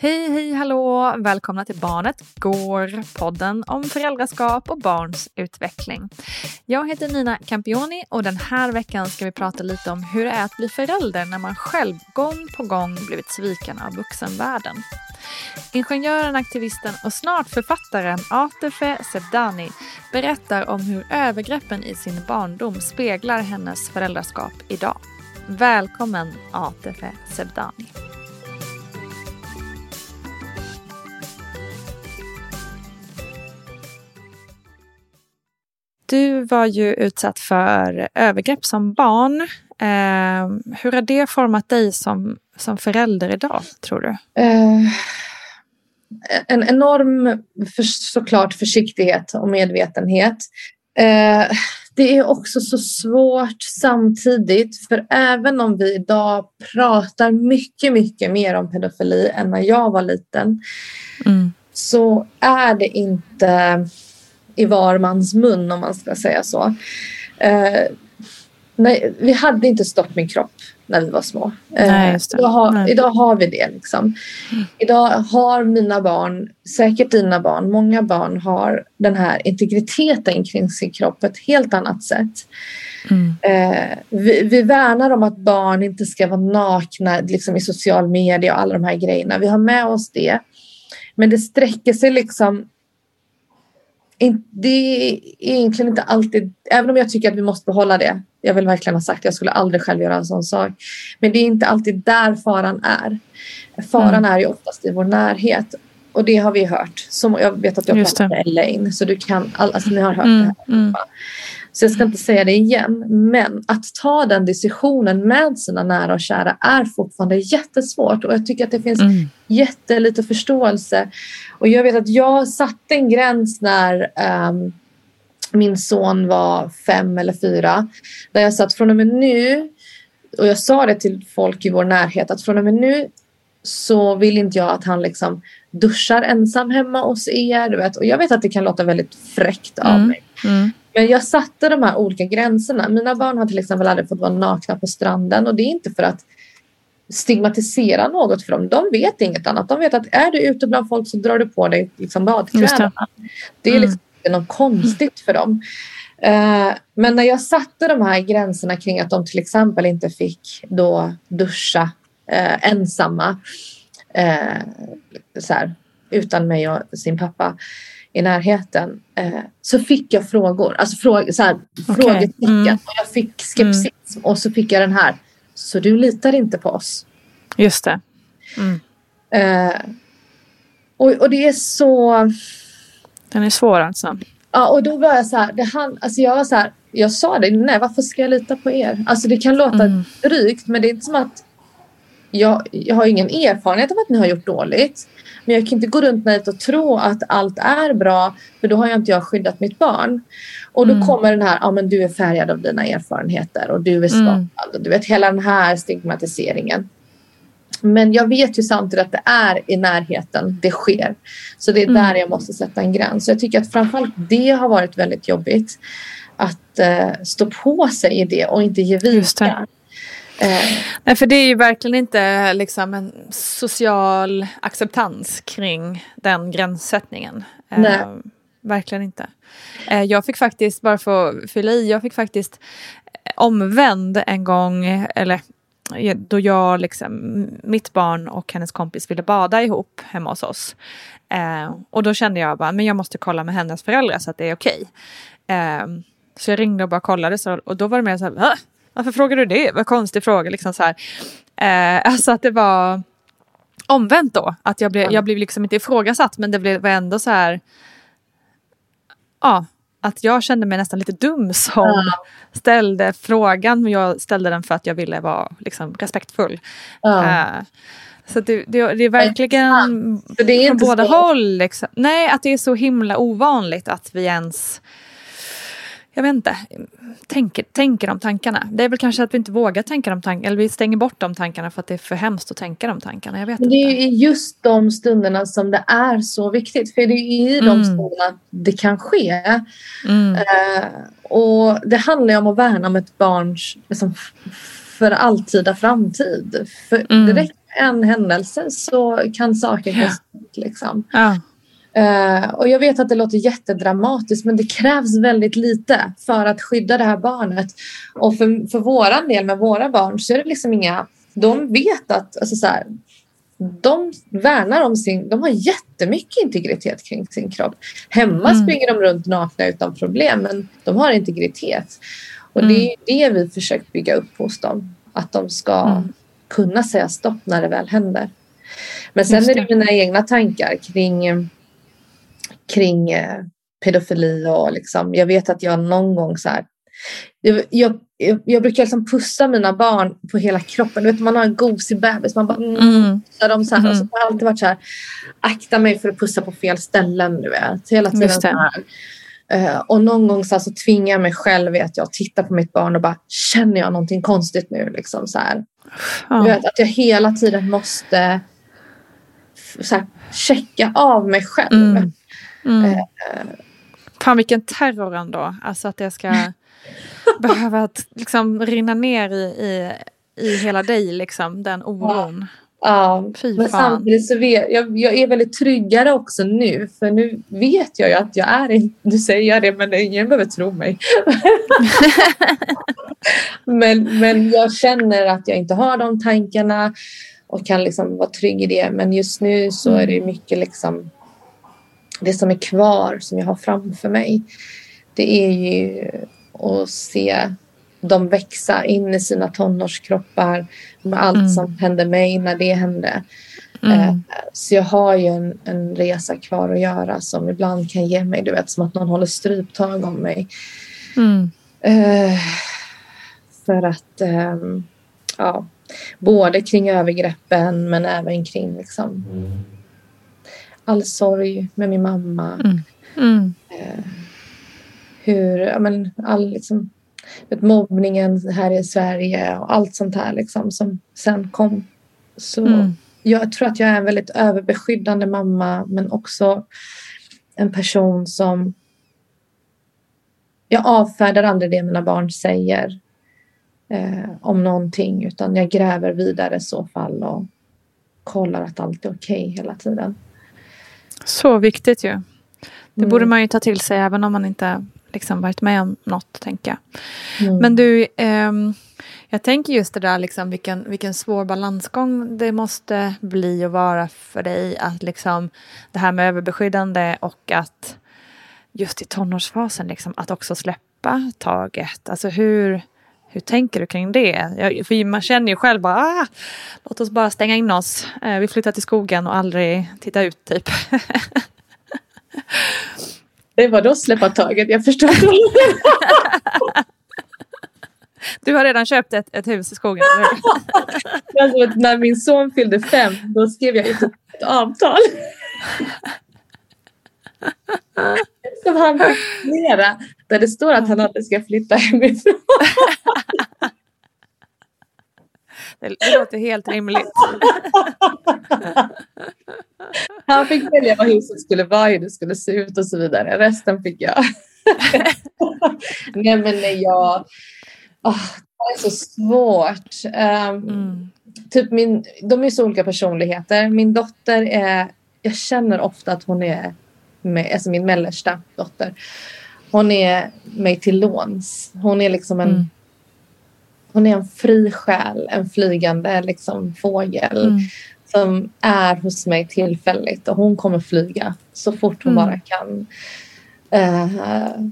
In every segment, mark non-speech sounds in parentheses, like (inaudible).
Hej, hej, hallå! Välkomna till Barnet Går, podden om föräldraskap och barns utveckling. Jag heter Nina Campioni och den här veckan ska vi prata lite om hur det är att bli förälder när man själv gång på gång blivit sviken av vuxenvärlden. Ingenjören, aktivisten och snart författaren Atefe Sebdani berättar om hur övergreppen i sin barndom speglar hennes föräldraskap idag. Välkommen Atefe Sebdani. Du var ju utsatt för övergrepp som barn. Eh, hur har det format dig som, som förälder idag, tror du? Eh, en enorm, för, såklart, försiktighet och medvetenhet. Eh, det är också så svårt samtidigt, för även om vi idag pratar mycket, mycket mer om pedofili än när jag var liten, Mm. så är det inte i var mans mun om man ska säga så. Eh, nej, vi hade inte Stopp min kropp när vi var små. Eh, Nej, idag, har, idag har vi det. Liksom. Idag har mina barn, säkert dina barn, många barn har den här integriteten kring sin kropp på ett helt annat sätt. Mm. Eh, vi, vi värnar om att barn inte ska vara nakna liksom, i social media och alla de här grejerna. Vi har med oss det. Men det sträcker sig liksom det är egentligen inte alltid, även om jag tycker att vi måste behålla det. Jag vill verkligen ha sagt, jag skulle aldrig själv göra en sån sak. Men det är inte alltid där faran är. Faran Mm. är ju oftast i vår närhet. Och det har vi hört. Som, jag vet att har Just pratat med Elaine, så du kan, all- alltså ni har hört det Mm, här. mm. Så jag ska inte säga det igen. Men att ta den diskussionen med sina nära och kära är fortfarande jättesvårt. Och jag tycker att det finns Mm. jättelite förståelse. Och jag vet att jag satte en gräns när ehm, min son var fem eller fyra. Där jag sa att från och med nu, och jag sa det till folk i vår närhet, att från och med nu så vill inte jag att han liksom duschar ensam hemma hos er. Du vet. Och jag vet att det kan låta väldigt fräckt av Mm. mig. Mm. Men jag satte de här olika gränserna. Mina barn har till exempel aldrig fått vara nakna på stranden och det är inte för att stigmatisera något för dem. De vet inget annat. De vet att är du ute bland folk så drar du på dig liksom badkläderna. Det. det. är mm. liksom inte något konstigt för dem. Uh, men när jag satte de här gränserna kring att de till exempel inte fick då duscha uh, ensamma uh, så här, utan mig och sin pappa i närheten så fick jag frågor, alltså fråg, så här, okay. frågetecken. Mm. Och jag fick skepsis mm. och så fick jag den här så du litar inte på oss. Just det. Mm. Eh, och, och det är så... Den är svår alltså. Ja, och då var jag så här, det han, alltså jag var så här, jag sa det, nej varför ska jag lita på er? Alltså det kan låta mm. drygt men det är inte som att jag, jag har ingen erfarenhet av att ni har gjort dåligt. Men jag kan inte gå runt naivt och tro att allt är bra för då har jag inte jag skyddat mitt barn. Och då mm. kommer den här, ja men du är färgad av dina erfarenheter och du är mm. skapad. Mm. du vet hela den här stigmatiseringen. Men jag vet ju samtidigt att det är i närheten det sker. Så det är mm. där jag måste sätta en gräns. Så jag tycker att framförallt det har varit väldigt jobbigt. Att uh, stå på sig i det och inte ge vika. Eh. Nej, för det är ju verkligen inte liksom en social acceptans kring den gränssättningen. Eh, verkligen inte. Eh, jag fick faktiskt, bara för att fylla i, jag fick faktiskt omvänd en gång, eller då jag, liksom, mitt barn och hennes kompis ville bada ihop hemma hos oss. Eh, och då kände jag bara, men jag måste kolla med hennes föräldrar så att det är okej. Eh, så jag ringde och bara kollade så, och då var det mer så här, varför frågar du det? Vad konstig fråga. Liksom så här. Eh, alltså att det var omvänt då. Att jag blev, jag blev liksom inte ifrågasatt men det blev, var ändå så här. Ja, att jag kände mig nästan lite dum som ja. ställde frågan. Men jag ställde den för att jag ville vara liksom, respektfull. Ja. Uh, så det, det, det, är verkligen det är från båda så. håll. Liksom. Nej, att det är så himla ovanligt att vi ens jag vet inte, tänker, tänker de tankarna. Det är väl kanske att vi inte vågar tänka de tankarna, eller vi stänger bort de tankarna för att det är för hemskt att tänka de tankarna. Jag vet det är inte. just de stunderna som det är så viktigt, för det är i de mm. stunderna det kan ske. Mm. Uh, och det handlar ju om att värna om ett barns liksom, för alltida framtid. För mm. det räcker en händelse så kan saker gå ja. liksom. Ja. Uh, och jag vet att det låter jättedramatiskt men det krävs väldigt lite för att skydda det här barnet. Och för, för våran del med våra barn så är det liksom inga... De vet att alltså så här, de värnar om sin... De har jättemycket integritet kring sin kropp. Hemma mm. springer de runt nakna utan problem men de har integritet. Och mm. det är det vi försökt bygga upp hos dem. Att de ska mm. kunna säga stopp när det väl händer. Men sen är det mina egna tankar kring kring eh, pedofili och liksom, jag vet att jag någon gång så här, jag, jag, jag brukar liksom pussa mina barn på hela kroppen. Du vet, man har en gosig bebis. Man bara mm, mm. dem så här. Mm. Och så har jag alltid varit så här. Akta mig för att pussa på fel ställen. Du vet. Hela tiden så här. Uh, och någon gång så, här, så tvingar jag mig själv vet jag, att titta på mitt barn och bara känner jag någonting konstigt nu? Liksom, så. Du vet, att jag hela tiden måste så här, checka av mig själv. Mm. Mm. Eh, Fan vilken terror ändå. Alltså att det ska (laughs) behöva liksom rinna ner i, i, i hela dig, liksom, den oron. Ja, Fy men fan. samtidigt så vet jag, jag är väldigt tryggare också nu för nu vet jag ju att jag är inte, nu säger jag det men ingen behöver tro mig. (laughs) men, men jag känner att jag inte har de tankarna och kan liksom vara trygg i det men just nu så är det mm. mycket liksom det som är kvar som jag har framför mig det är ju att se dem växa in i sina tonårskroppar med allt mm. som hände mig när det hände. Mm. Eh, så jag har ju en, en, resa kvar att göra som ibland kan ge mig, du vet, som att någon håller stryptag om mig. Mm. Uh, för att, um, ja, både kring övergreppen men även kring liksom, all sorg med min mamma. Mm. Mm. Eh, hur, ja, men all liksom, vet, mobbningen här i Sverige och allt sånt här liksom, som sen kom. Så mm. jag tror att jag är en väldigt överbeskyddande mamma men också en person som jag avfärdar aldrig det mina barn säger eh, om någonting utan jag gräver vidare i så fall och kollar att allt är okej okay hela tiden. Så viktigt ju. Det mm. borde man ju ta till sig även om man inte liksom varit med om något, tänker jag. Mm. Men du, eh, jag tänker just det där, liksom, vilken, vilken svår balansgång det måste bli och vara för dig. Att liksom, det här med överbeskyddande och att just i tonårsfasen, liksom, att också släppa taget. Alltså hur, hur tänker du kring det? Jag, för man känner ju själv bara, ah, låt oss bara stänga in oss. Eh, vi flyttar till skogen och aldrig titta ut typ. Det var då släppa taget? Jag förstår. (laughs) Du har redan köpt ett, ett hus i skogen, alltså, (laughs) När min son fyllde fem, då skrev jag ett, ett avtal. (laughs) Som han (laughs) flera, där det står att han aldrig ska flytta hemifrån. Det, det låter helt rimligt. (laughs) Han fick välja vad huset skulle vara, hur det skulle se ut och så vidare. Resten fick jag. (laughs) nej men nej, jag... Oh, det är så svårt. Um, mm. typ min, de är så olika personligheter. Min dotter är... Jag känner ofta att hon är med, alltså min mellersta dotter. Hon är mig till låns. Hon är liksom en mm hon är en fri själ, en flygande liksom, fågel mm. som är hos mig tillfälligt och hon kommer flyga så fort hon mm. bara kan. Uh,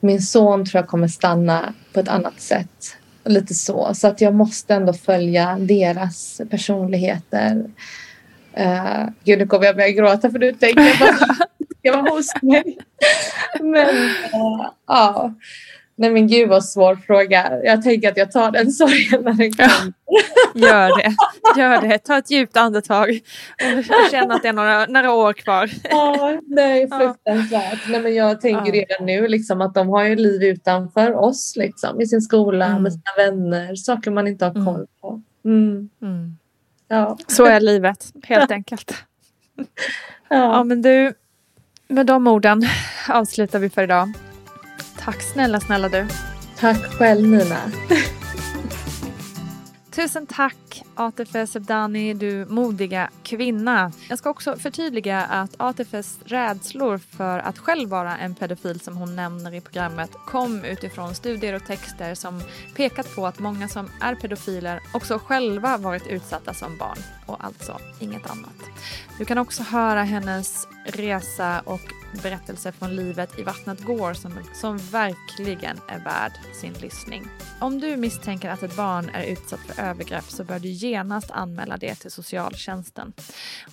min son tror jag kommer stanna på ett annat sätt. Lite så. Så att jag måste ändå följa deras personligheter. Uh, gud, nu kommer jag börja gråta för du tänker bara (laughs) jag var hos mig. Men uh, ja. Nej men gud vad svår fråga. Jag tänker att jag tar den sorgen när den kommer. Gör det. Gör det. Ta ett djupt andetag och känn att det är några, några år kvar. Ja, nej fruktansvärt. Nej, men jag tänker ja. redan nu liksom, att de har ju liv utanför oss liksom, i sin skola mm. med sina vänner. Saker man inte har mm. koll på. Mm. Mm. Ja. Så är livet helt enkelt. (laughs) Ja. ja men du, med de orden avslutar vi för idag. Tack snälla, snälla du. Tack själv Nina. (laughs) Tusen tack Atefe Sebdani, du modiga kvinna. Jag ska också förtydliga att Atefes rädslor för att själv vara en pedofil som hon nämner i programmet kom utifrån studier och texter som pekat på att många som är pedofiler också själva varit utsatta som barn och alltså inget annat. Du kan också höra hennes resa och berättelse från livet i Vattnet går som, som verkligen är värd sin lyssning. Om du misstänker att ett barn är utsatt för övergrepp så bör du genast anmäla det till socialtjänsten.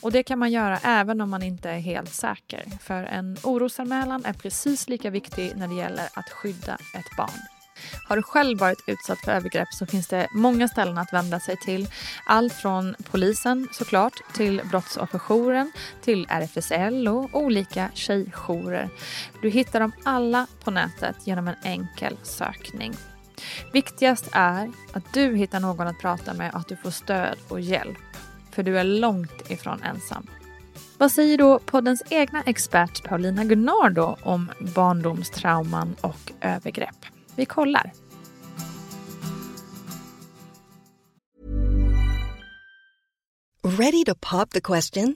Och det kan man göra även om man inte är helt säker. För en orosanmälan är precis lika viktig när det gäller att skydda ett barn. Har du själv varit utsatt för övergrepp så finns det många ställen att vända sig till. Allt från polisen såklart till brottsofferjouren till RFSL och olika tjejjourer. Du hittar dem alla på nätet genom en enkel sökning. Viktigast är att du hittar någon att prata med och att du får stöd och hjälp. För du är långt ifrån ensam. Vad säger då poddens egna expert Paulina Gunnardo om barndomstrauman och övergrepp? Vi kollar. Ready to pop the question?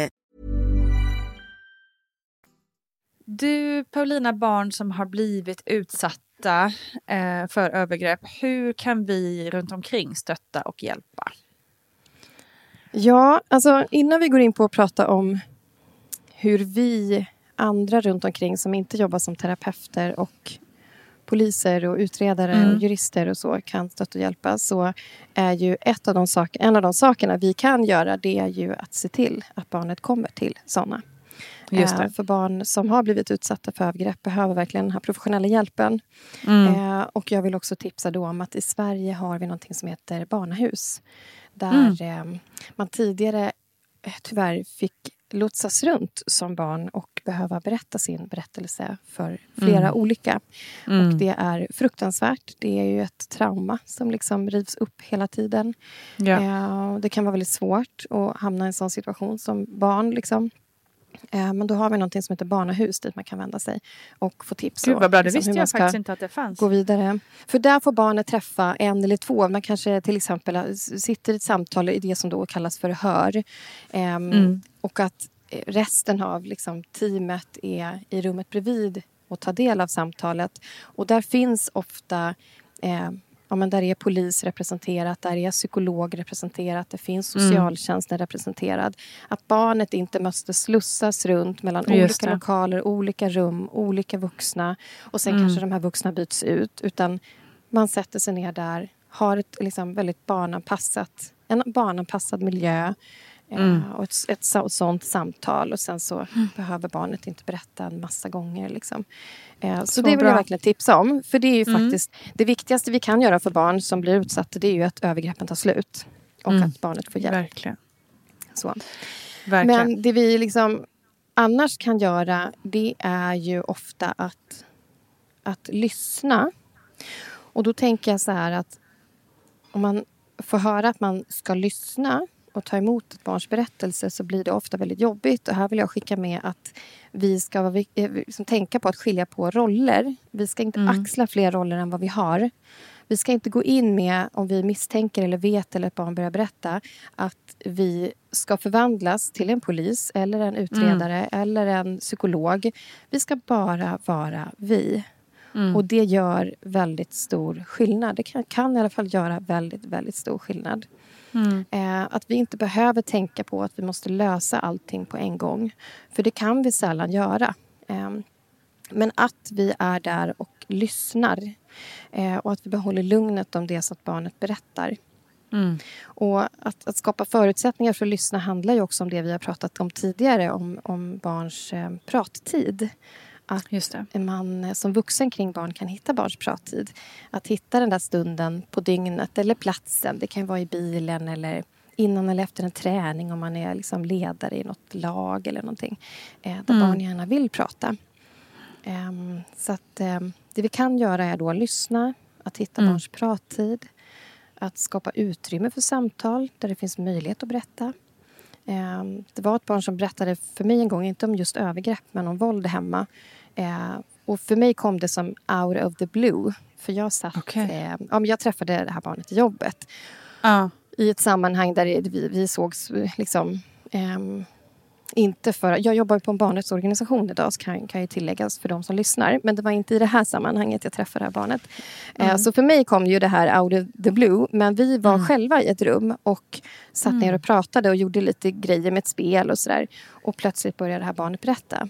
Du, Paulina, barn som har blivit utsatta eh, för övergrepp, hur kan vi runt omkring stötta och hjälpa? Ja, alltså innan vi går in på att prata om hur vi andra runt omkring som inte jobbar som terapeuter och poliser och utredare Mm. och jurister och så kan stötta och hjälpa så är ju ett av de sak, en av de sakerna vi kan göra det är ju att se till att barnet kommer till såna. Eh, För barn som har blivit utsatta för övergrepp behöver verkligen den här professionella hjälpen. Mm. Eh, och jag vill också tipsa då om att i Sverige har vi något som heter barnahus. Där Mm. eh, man tidigare tyvärr fick lotsas runt som barn och behöva berätta sin berättelse för flera Mm. olika. Mm. Och det är fruktansvärt. Det är ju ett trauma som liksom rivs upp hela tiden. Ja. Eh, det kan vara väldigt svårt att hamna i en sån situation som barn. Liksom. Eh, men då har vi något som heter barnahus dit man kan vända sig och få tips. Gud vad bra, det liksom visste jag faktiskt inte att det fanns. Gå vidare. För där får barnet träffa en eller två. Man kanske till exempel s- sitter i ett samtal i det som då kallas för hör. Ehm, Mm. Och att eh, resten av liksom, teamet är i rummet bredvid och tar del av samtalet. Och där finns ofta eh, Ja, men där är polis representerat, där är psykolog representerat, det finns Mm. socialtjänsten representerad. Att barnet inte måste slussas runt mellan Just olika det. lokaler, olika rum, olika vuxna. Och sen Mm. kanske de här vuxna byts ut. Utan man sätter sig ner där, har ett liksom väldigt barnanpassat, en barnanpassad miljö. Eh, Mm. Och ett, ett, så- sånt samtal. Och sen så behöver barnet inte berätta en massa gånger. Liksom. Eh, Så, Så det vill bra. jag verkligen tipsa om. För det är ju Mm. faktiskt det viktigaste vi kan göra för barn som blir utsatta. Det är ju att övergreppen tar slut. Och Mm. att barnet får hjälp. Verkligen. Så. Verkligen. Men det vi liksom annars kan göra det är ju ofta att, att lyssna. Och då tänker jag så här att om man får höra att man ska lyssna och ta emot ett barns berättelse så blir det ofta väldigt jobbigt. Och här vill jag skicka med att vi ska eh, liksom tänka på att skilja på roller. Vi ska inte Mm. axla fler roller än vad vi har. Vi ska inte gå in med, om vi misstänker eller vet eller ett barn börjar berätta att vi ska förvandlas till en polis eller en utredare eller en psykolog. Vi ska bara vara vi. Mm. Och det gör väldigt stor skillnad. Det kan, kan i alla fall göra väldigt, väldigt stor skillnad. Mm. Eh, att vi inte behöver tänka på att vi måste lösa allting på en gång. För det kan vi sällan göra. Eh, men att vi är där och lyssnar. Eh, och att vi behåller lugnet om det så att barnet berättar. Mm. Och att, att skapa förutsättningar för att lyssna handlar ju också om det vi har pratat om tidigare, om, om barns eh, prattid. Att man eh, som vuxen kring barn kan hitta barns prattid. Att hitta den där stunden på dygnet eller platsen. Det kan vara i bilen eller innan eller efter en träning om man är liksom ledare i något lag eller någonting. Eh, där Mm. barn gärna vill prata. Ehm, så att ehm, det vi kan göra är då att lyssna, att hitta Mm. barns prattid. Att skapa utrymme för samtal där det finns möjlighet att berätta. Eh, det var ett barn som berättade för mig en gång, inte om just övergrepp, men om våld hemma. Eh, och för mig kom det som out of the blue. För jag satt... Okej. Eh, ja, men jag träffade det här barnet i jobbet. Ja. I ett sammanhang där vi, vi sågs liksom... ehm, inte för, jag jobbar på en barnrättsorganisation idag, så kan, kan ju tilläggas för de som lyssnar. Men det var inte i det här sammanhanget jag träffade det här barnet. Eh, Mm. så för mig kom ju det här out of the blue. Men vi var själva i ett rum och satt ner och pratade och gjorde lite grejer med ett spel och sådär. Och plötsligt började det här barnet berätta.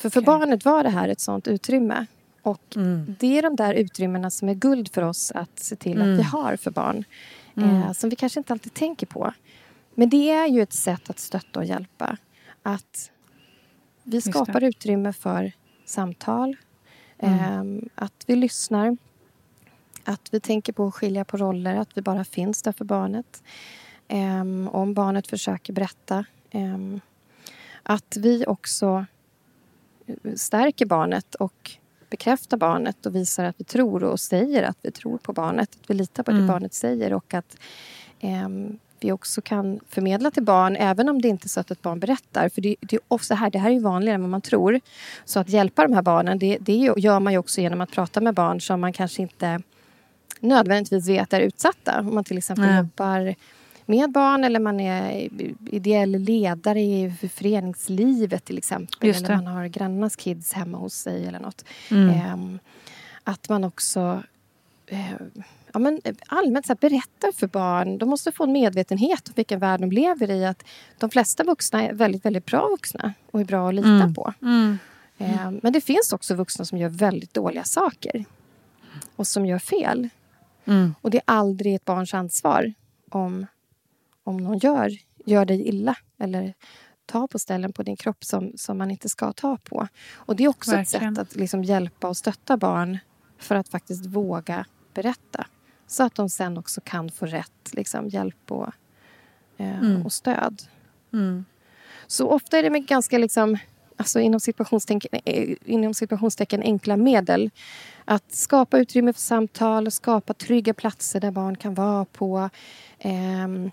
För för barnet var det här ett sånt utrymme. Och det är de där utrymmena som är guld för oss att se till Mm. att vi har för barn. Mm. Eh, som vi kanske inte alltid tänker på. Men det är ju ett sätt att stötta och hjälpa. Att vi skapar utrymme för samtal. ehm, att vi lyssnar. Att vi tänker på att skilja på roller. Att vi bara finns där för barnet. Ehm, om barnet försöker berätta. Ehm, att vi också stärker barnet och bekräftar barnet och visar att vi tror och säger att vi tror på barnet. Att vi litar på det Mm. barnet säger och att ehm, vi också kan förmedla till barn, även om det inte är så att ett barn berättar. För det, det, är ofta här, det här är vanligare än vad man tror. Så att hjälpa de här barnen, det, det gör man också genom att prata med barn som man kanske inte nödvändigtvis vet är utsatta. Om man till exempel Nej. jobbar med barn eller man är ideell ledare i föreningslivet till exempel. Eller man har grannarnas kids hemma hos sig eller något. Mm. Ehm, att man också eh, ja, men allmänt så här, berättar för barn. De måste få en medvetenhet om vilken värld de lever i. Att de flesta vuxna är väldigt, väldigt bra vuxna och är bra att lita Mm. på. Mm. Eh, Men det finns också vuxna som gör väldigt dåliga saker. Och som gör fel. Mm. Och det är aldrig ett barns ansvar om, om någon gör, gör dig illa. Eller tar på ställen på din kropp som, som man inte ska ta på. Och det är också Verkligen. ett sätt att liksom hjälpa och stötta barn för att faktiskt våga berätta. Så att de sen också kan få rätt liksom, hjälp och, eh, Mm. och stöd. Mm. Så ofta är det med ganska liksom, alltså inom, situationstecken, eh, inom situationstecken enkla medel. Att skapa utrymme för samtal, skapa trygga platser där barn kan vara på. Ehm,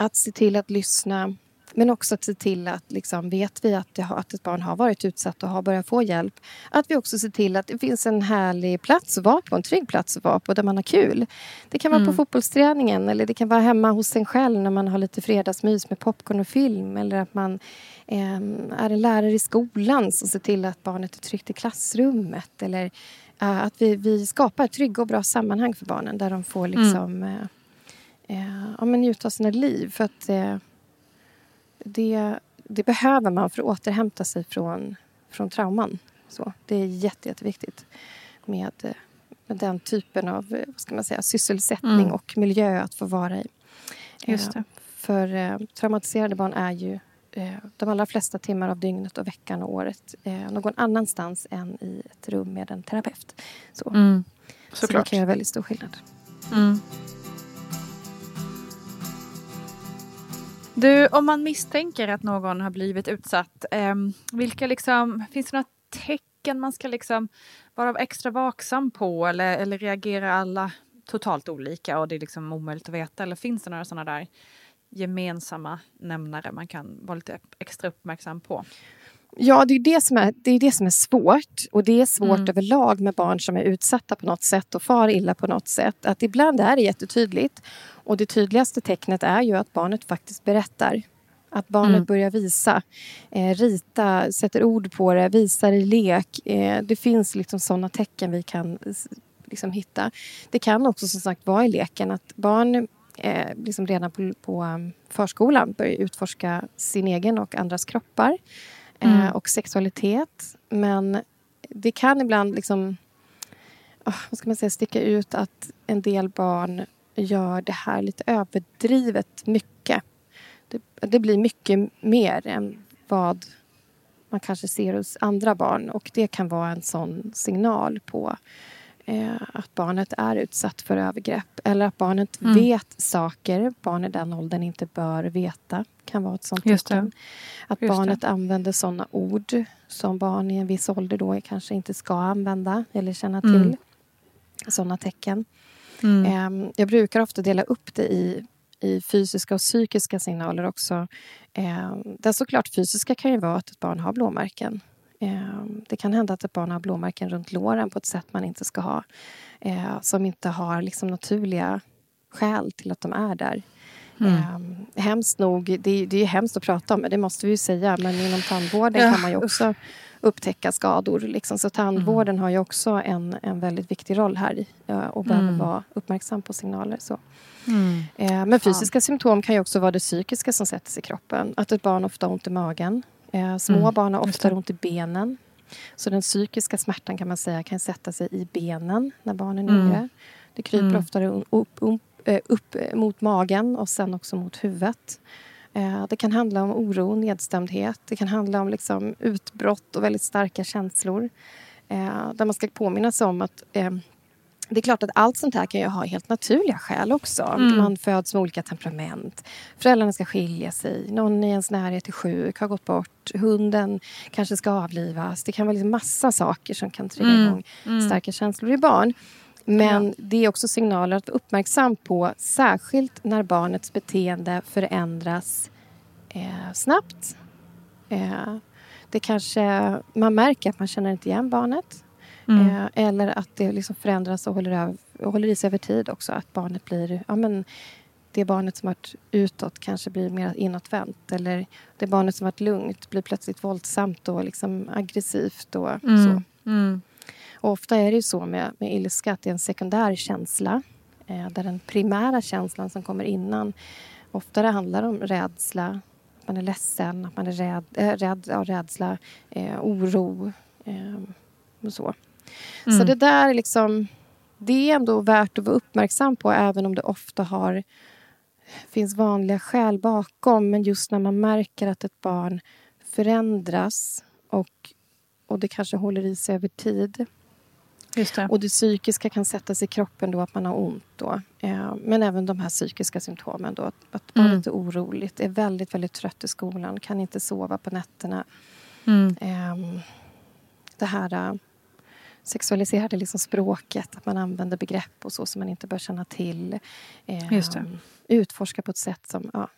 att se till att lyssna. Men också att se till att liksom, vet vi att, det att ett barn har varit utsatt och har börjat få hjälp. Att vi också ser till att det finns en härlig plats att vara på, en trygg plats att vara på där man har kul. Det kan vara på Mm. fotbollsträningen eller det kan vara hemma hos en själv när man har lite fredagsmys med popcorn och film. Eller att man ehm, är en lärare i skolan som ser till att barnet är tryggt i klassrummet. Eller eh, att vi, vi skapar trygga och bra sammanhang för barnen där de får liksom, eh, eh, ja, men njuta av sina liv. För att eh, det, det behöver man för att återhämta sig från, från trauman. Så, det är jätte, jätteviktigt med, eh, med den typen av eh, vad ska man säga, sysselsättning Mm. och miljö att få vara i. Just Eh, det. För eh, traumatiserade barn är ju eh, de allra flesta timmar av dygnet och veckan och året eh, någon annanstans än i ett rum med en terapeut. Så, Mm. så det kan göra väldigt stor skillnad. Mm. Du, om man misstänker att någon har blivit utsatt, ehm, vilka liksom, finns det några tecken man ska liksom vara extra vaksam på eller, eller reagerar alla totalt olika och det är liksom omöjligt att veta? Eller finns det några sådana där gemensamma nämnare man kan vara lite extra uppmärksam på? Ja, det är det som är, det är, det som är svårt. Och det är svårt Mm. överlag med barn som är utsatta på något sätt och far illa på något sätt. Att ibland är det jättetydligt. Och det tydligaste tecknet är ju att barnet faktiskt berättar. Att barnet Mm. börjar visa, eh, rita, sätter ord på det, visar i lek. Eh, det finns liksom sådana tecken vi kan liksom hitta. Det kan också som sagt vara i leken att barn eh, liksom redan på, på um, förskolan börjar utforska sin egen och andras kroppar eh, Mm. och sexualitet. Men det kan ibland liksom, ah, vad ska man säga, sticka ut att en del barn gör det här lite överdrivet mycket. Det, det blir mycket mer än vad man kanske ser hos andra barn. Och det kan vara en sån signal på eh, att barnet är utsatt för övergrepp. Eller att barnet Mm. vet saker barn i den åldern inte bör veta. kan vara ett sånt det. tecken. Att Just det. barnet använder såna ord som barn i en viss ålder då kanske inte ska använda eller känna till. Mm. Såna tecken. Mm. Ehm, Jag brukar ofta dela upp det i i fysiska och psykiska signaler också. Eh, där såklart fysiska kan ju vara att ett barn har blåmärken. Eh, det kan hända att ett barn har blåmärken runt låren på ett sätt man inte ska ha. Eh, som inte har liksom naturliga skäl till att de är där. Mm. Hemskt nog, det, det är hemskt att prata om, men det måste vi ju säga. Men inom tandvården ja. kan man ju också upptäcka skador. Liksom. Så tandvården mm. har ju också en, en väldigt viktig roll här och behöver mm. vara uppmärksam på signaler. Så. Mm. Eh, men fysiska ja. symptom kan ju också vara det psykiska som sätter sig i kroppen. Att ett barn ofta har ont i magen. Eh, små mm. barn har ofta ont i benen. Så den psykiska smärtan kan man säga kan sätta sig i benen när barnen är mm. yngre. Det kryper mm. oftare upp, upp, eh, upp, mot magen och sen också mot huvudet. Eh, det kan handla om oro, nedstämdhet. Det kan handla om liksom utbrott och väldigt starka känslor. Eh, där man ska påminna sig om att eh, det är klart att allt sånt här kan ju ha helt naturliga skäl också. Mm. Man föds med olika temperament. Föräldrarna ska skilja sig. Någon i ens närhet är sjuk, har gått bort. Hunden kanske ska avlivas. Det kan vara liksom massa saker som kan trigga mm. igång mm. starka känslor i barn. Men det är också signaler att vara uppmärksam på särskilt när barnets beteende förändras eh, snabbt. Eh, det kanske, man märker att man känner inte igen barnet. Mm. Eh, eller att det liksom förändras och håller, över, håller i sig över tid också. Att barnet blir... Ja, men, det barnet som varit utåt kanske blir mer inåtvänt. Eller det barnet som varit lugnt blir plötsligt våldsamt och liksom aggressivt. Och mm. så. Mm. Och ofta är det ju så med, med ilska att det är en sekundär känsla. Eh, där den primära känslan som kommer innan ofta det handlar om rädsla, att man är ledsen, att man är rädd, äh, rädd ja, rädsla, eh, oro eh, och så. Mm. Så det där liksom, det är ändå värt att vara uppmärksam på även om det ofta har finns vanliga skäl bakom. Men just när man märker att ett barn förändras och, och det kanske håller i sig över tid det. Och det psykiska kan sätta sig i kroppen då att man har ont. Då. Eh, men även de här psykiska symptomen. Då, att, att barnet mm. är oroligt, är väldigt, väldigt trött i skolan, kan inte sova på nätterna. Mm. Eh, det här äh, sexualiserade liksom språket, att man använder begrepp och så som man inte bör känna till. Eh, Just det. Utforska på ett sätt som ja,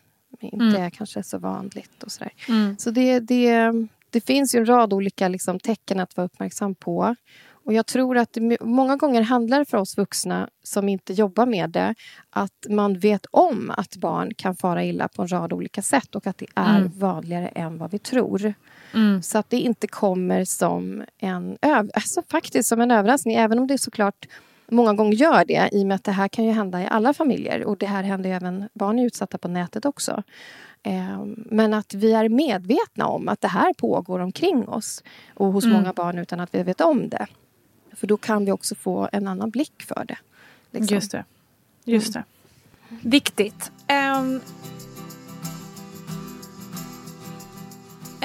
inte mm. är kanske så vanligt. och Så, mm. så det, det, det finns ju en rad olika liksom, tecken att vara uppmärksam på. Och jag tror att det många gånger handlar för oss vuxna som inte jobbar med det att man vet om att barn kan fara illa på en rad olika sätt och att det är mm. vanligare än vad vi tror. Mm. Så att det inte kommer som en, alltså faktiskt som en överraskning, även om det såklart många gånger gör det i och med att det här kan ju hända i alla familjer och det här händer även barn är utsatta på nätet också. Ehm, men att vi är medvetna om att det här pågår omkring oss och hos mm. många barn utan att vi vet om det. För då kan vi också få en annan blick för det. Liksom. Just det. Just mm. det. Viktigt. Um,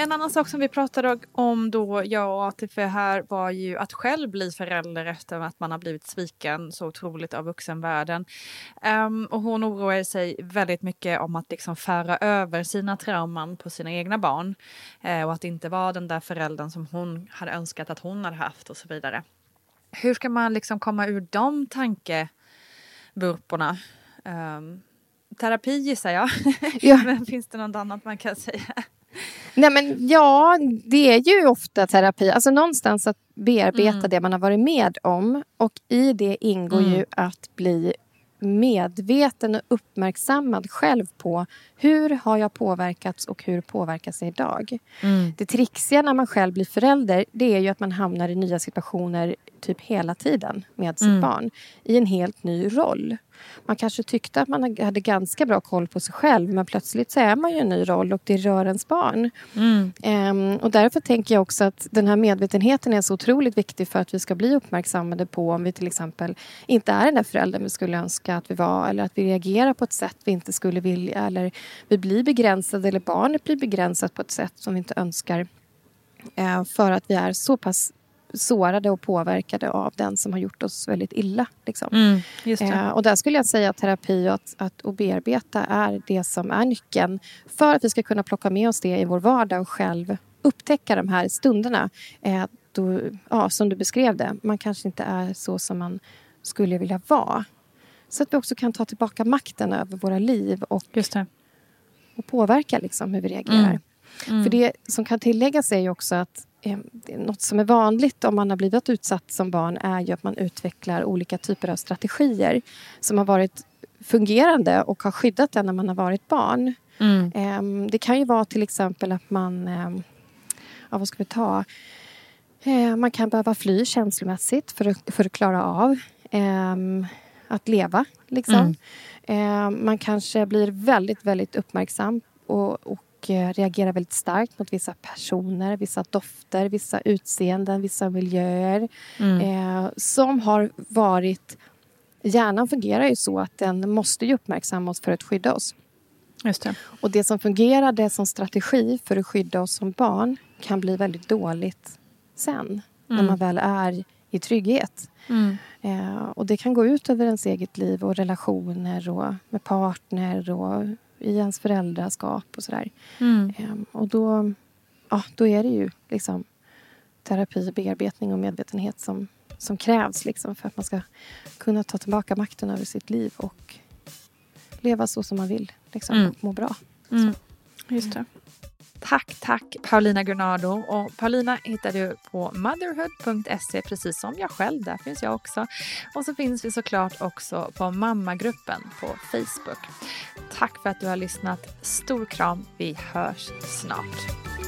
en annan sak som vi pratade om då, jag och Atifeh här, var ju att själv bli förälder efter att man har blivit sviken så otroligt av vuxenvärlden. Um, och hon oroar sig väldigt mycket om att liksom föra över sina trauman på sina egna barn. Uh, och att inte vara den där föräldern som hon hade önskat att hon hade haft och så vidare. Hur ska man liksom komma ur de tankevurporna? Um, terapi gissar jag. (laughs) Ja. men finns det något annat man kan säga? Nej men ja, det är ju ofta terapi. Alltså någonstans att bearbeta mm. det man har varit med om. Och i det ingår mm. ju att bli medveten och uppmärksammad själv på hur har jag påverkats och hur påverkas jag idag. Mm. Det trixiga när man själv blir förälder det är ju att man hamnar i nya situationer typ hela tiden med sitt mm. barn i en helt ny roll. Man kanske tyckte att man hade ganska bra koll på sig själv men plötsligt så är man ju en ny roll och det rör ens barn. Mm. Um, och därför tänker jag också att den här medvetenheten är så otroligt viktig för att vi ska bli uppmärksammade på om vi till exempel inte är den där föräldern vi skulle önska att vi var eller att vi reagerar på ett sätt vi inte skulle vilja eller vi blir begränsade eller barnet blir begränsat på ett sätt som vi inte önskar uh, för att vi är så pass sårade och påverkade av den som har gjort oss väldigt illa. Liksom. Mm, eh, och där skulle jag säga att terapi och att, att och bearbeta är det som är nyckeln för att vi ska kunna plocka med oss det i vår vardag och själv upptäcka de här stunderna. Eh, då, ja, som du beskrev det, man kanske inte är så som man skulle vilja vara. Så att vi också kan ta tillbaka makten över våra liv och, och påverka liksom hur vi reagerar. Mm. Mm. För det som kan tilläggas är ju också att eh, något som är vanligt om man har blivit utsatt som barn är ju att man utvecklar olika typer av strategier som har varit fungerande och har skyddat en när man har varit barn. Mm. Eh, det kan ju vara till exempel att man... Eh, ja, vad ska vi ta? Man kan behöva fly känslomässigt för att, för att klara av att leva. Liksom. Eh, man kanske blir väldigt, väldigt uppmärksam och, och eh, reagerar väldigt starkt mot vissa personer, vissa dofter, vissa utseenden, vissa miljöer Mm. eh, som har varit... Hjärnan fungerar ju så att den måste ju uppmärksamma oss för att skydda oss. Just det. Och det som fungerade som strategi för att skydda oss som barn kan bli väldigt dåligt sen, när Mm. man väl är i trygghet. Mm. Eh, och det kan gå ut över ens eget liv och relationer och med partner och i ens föräldraskap och sådär. Mm. Eh, och då, ja, då är det ju liksom terapi, bearbetning och medvetenhet som, som krävs liksom, för att man ska kunna ta tillbaka makten över sitt liv och leva så som man vill liksom, Mm. och må bra. Mm. Just det. Tack, tack Paulina Granado. Och Paulina hittar du på motherhood.se precis som jag själv. Där finns jag också. Och så finns vi såklart också på mammagruppen på Facebook. Tack för att du har lyssnat. Stor kram. Vi hörs snart.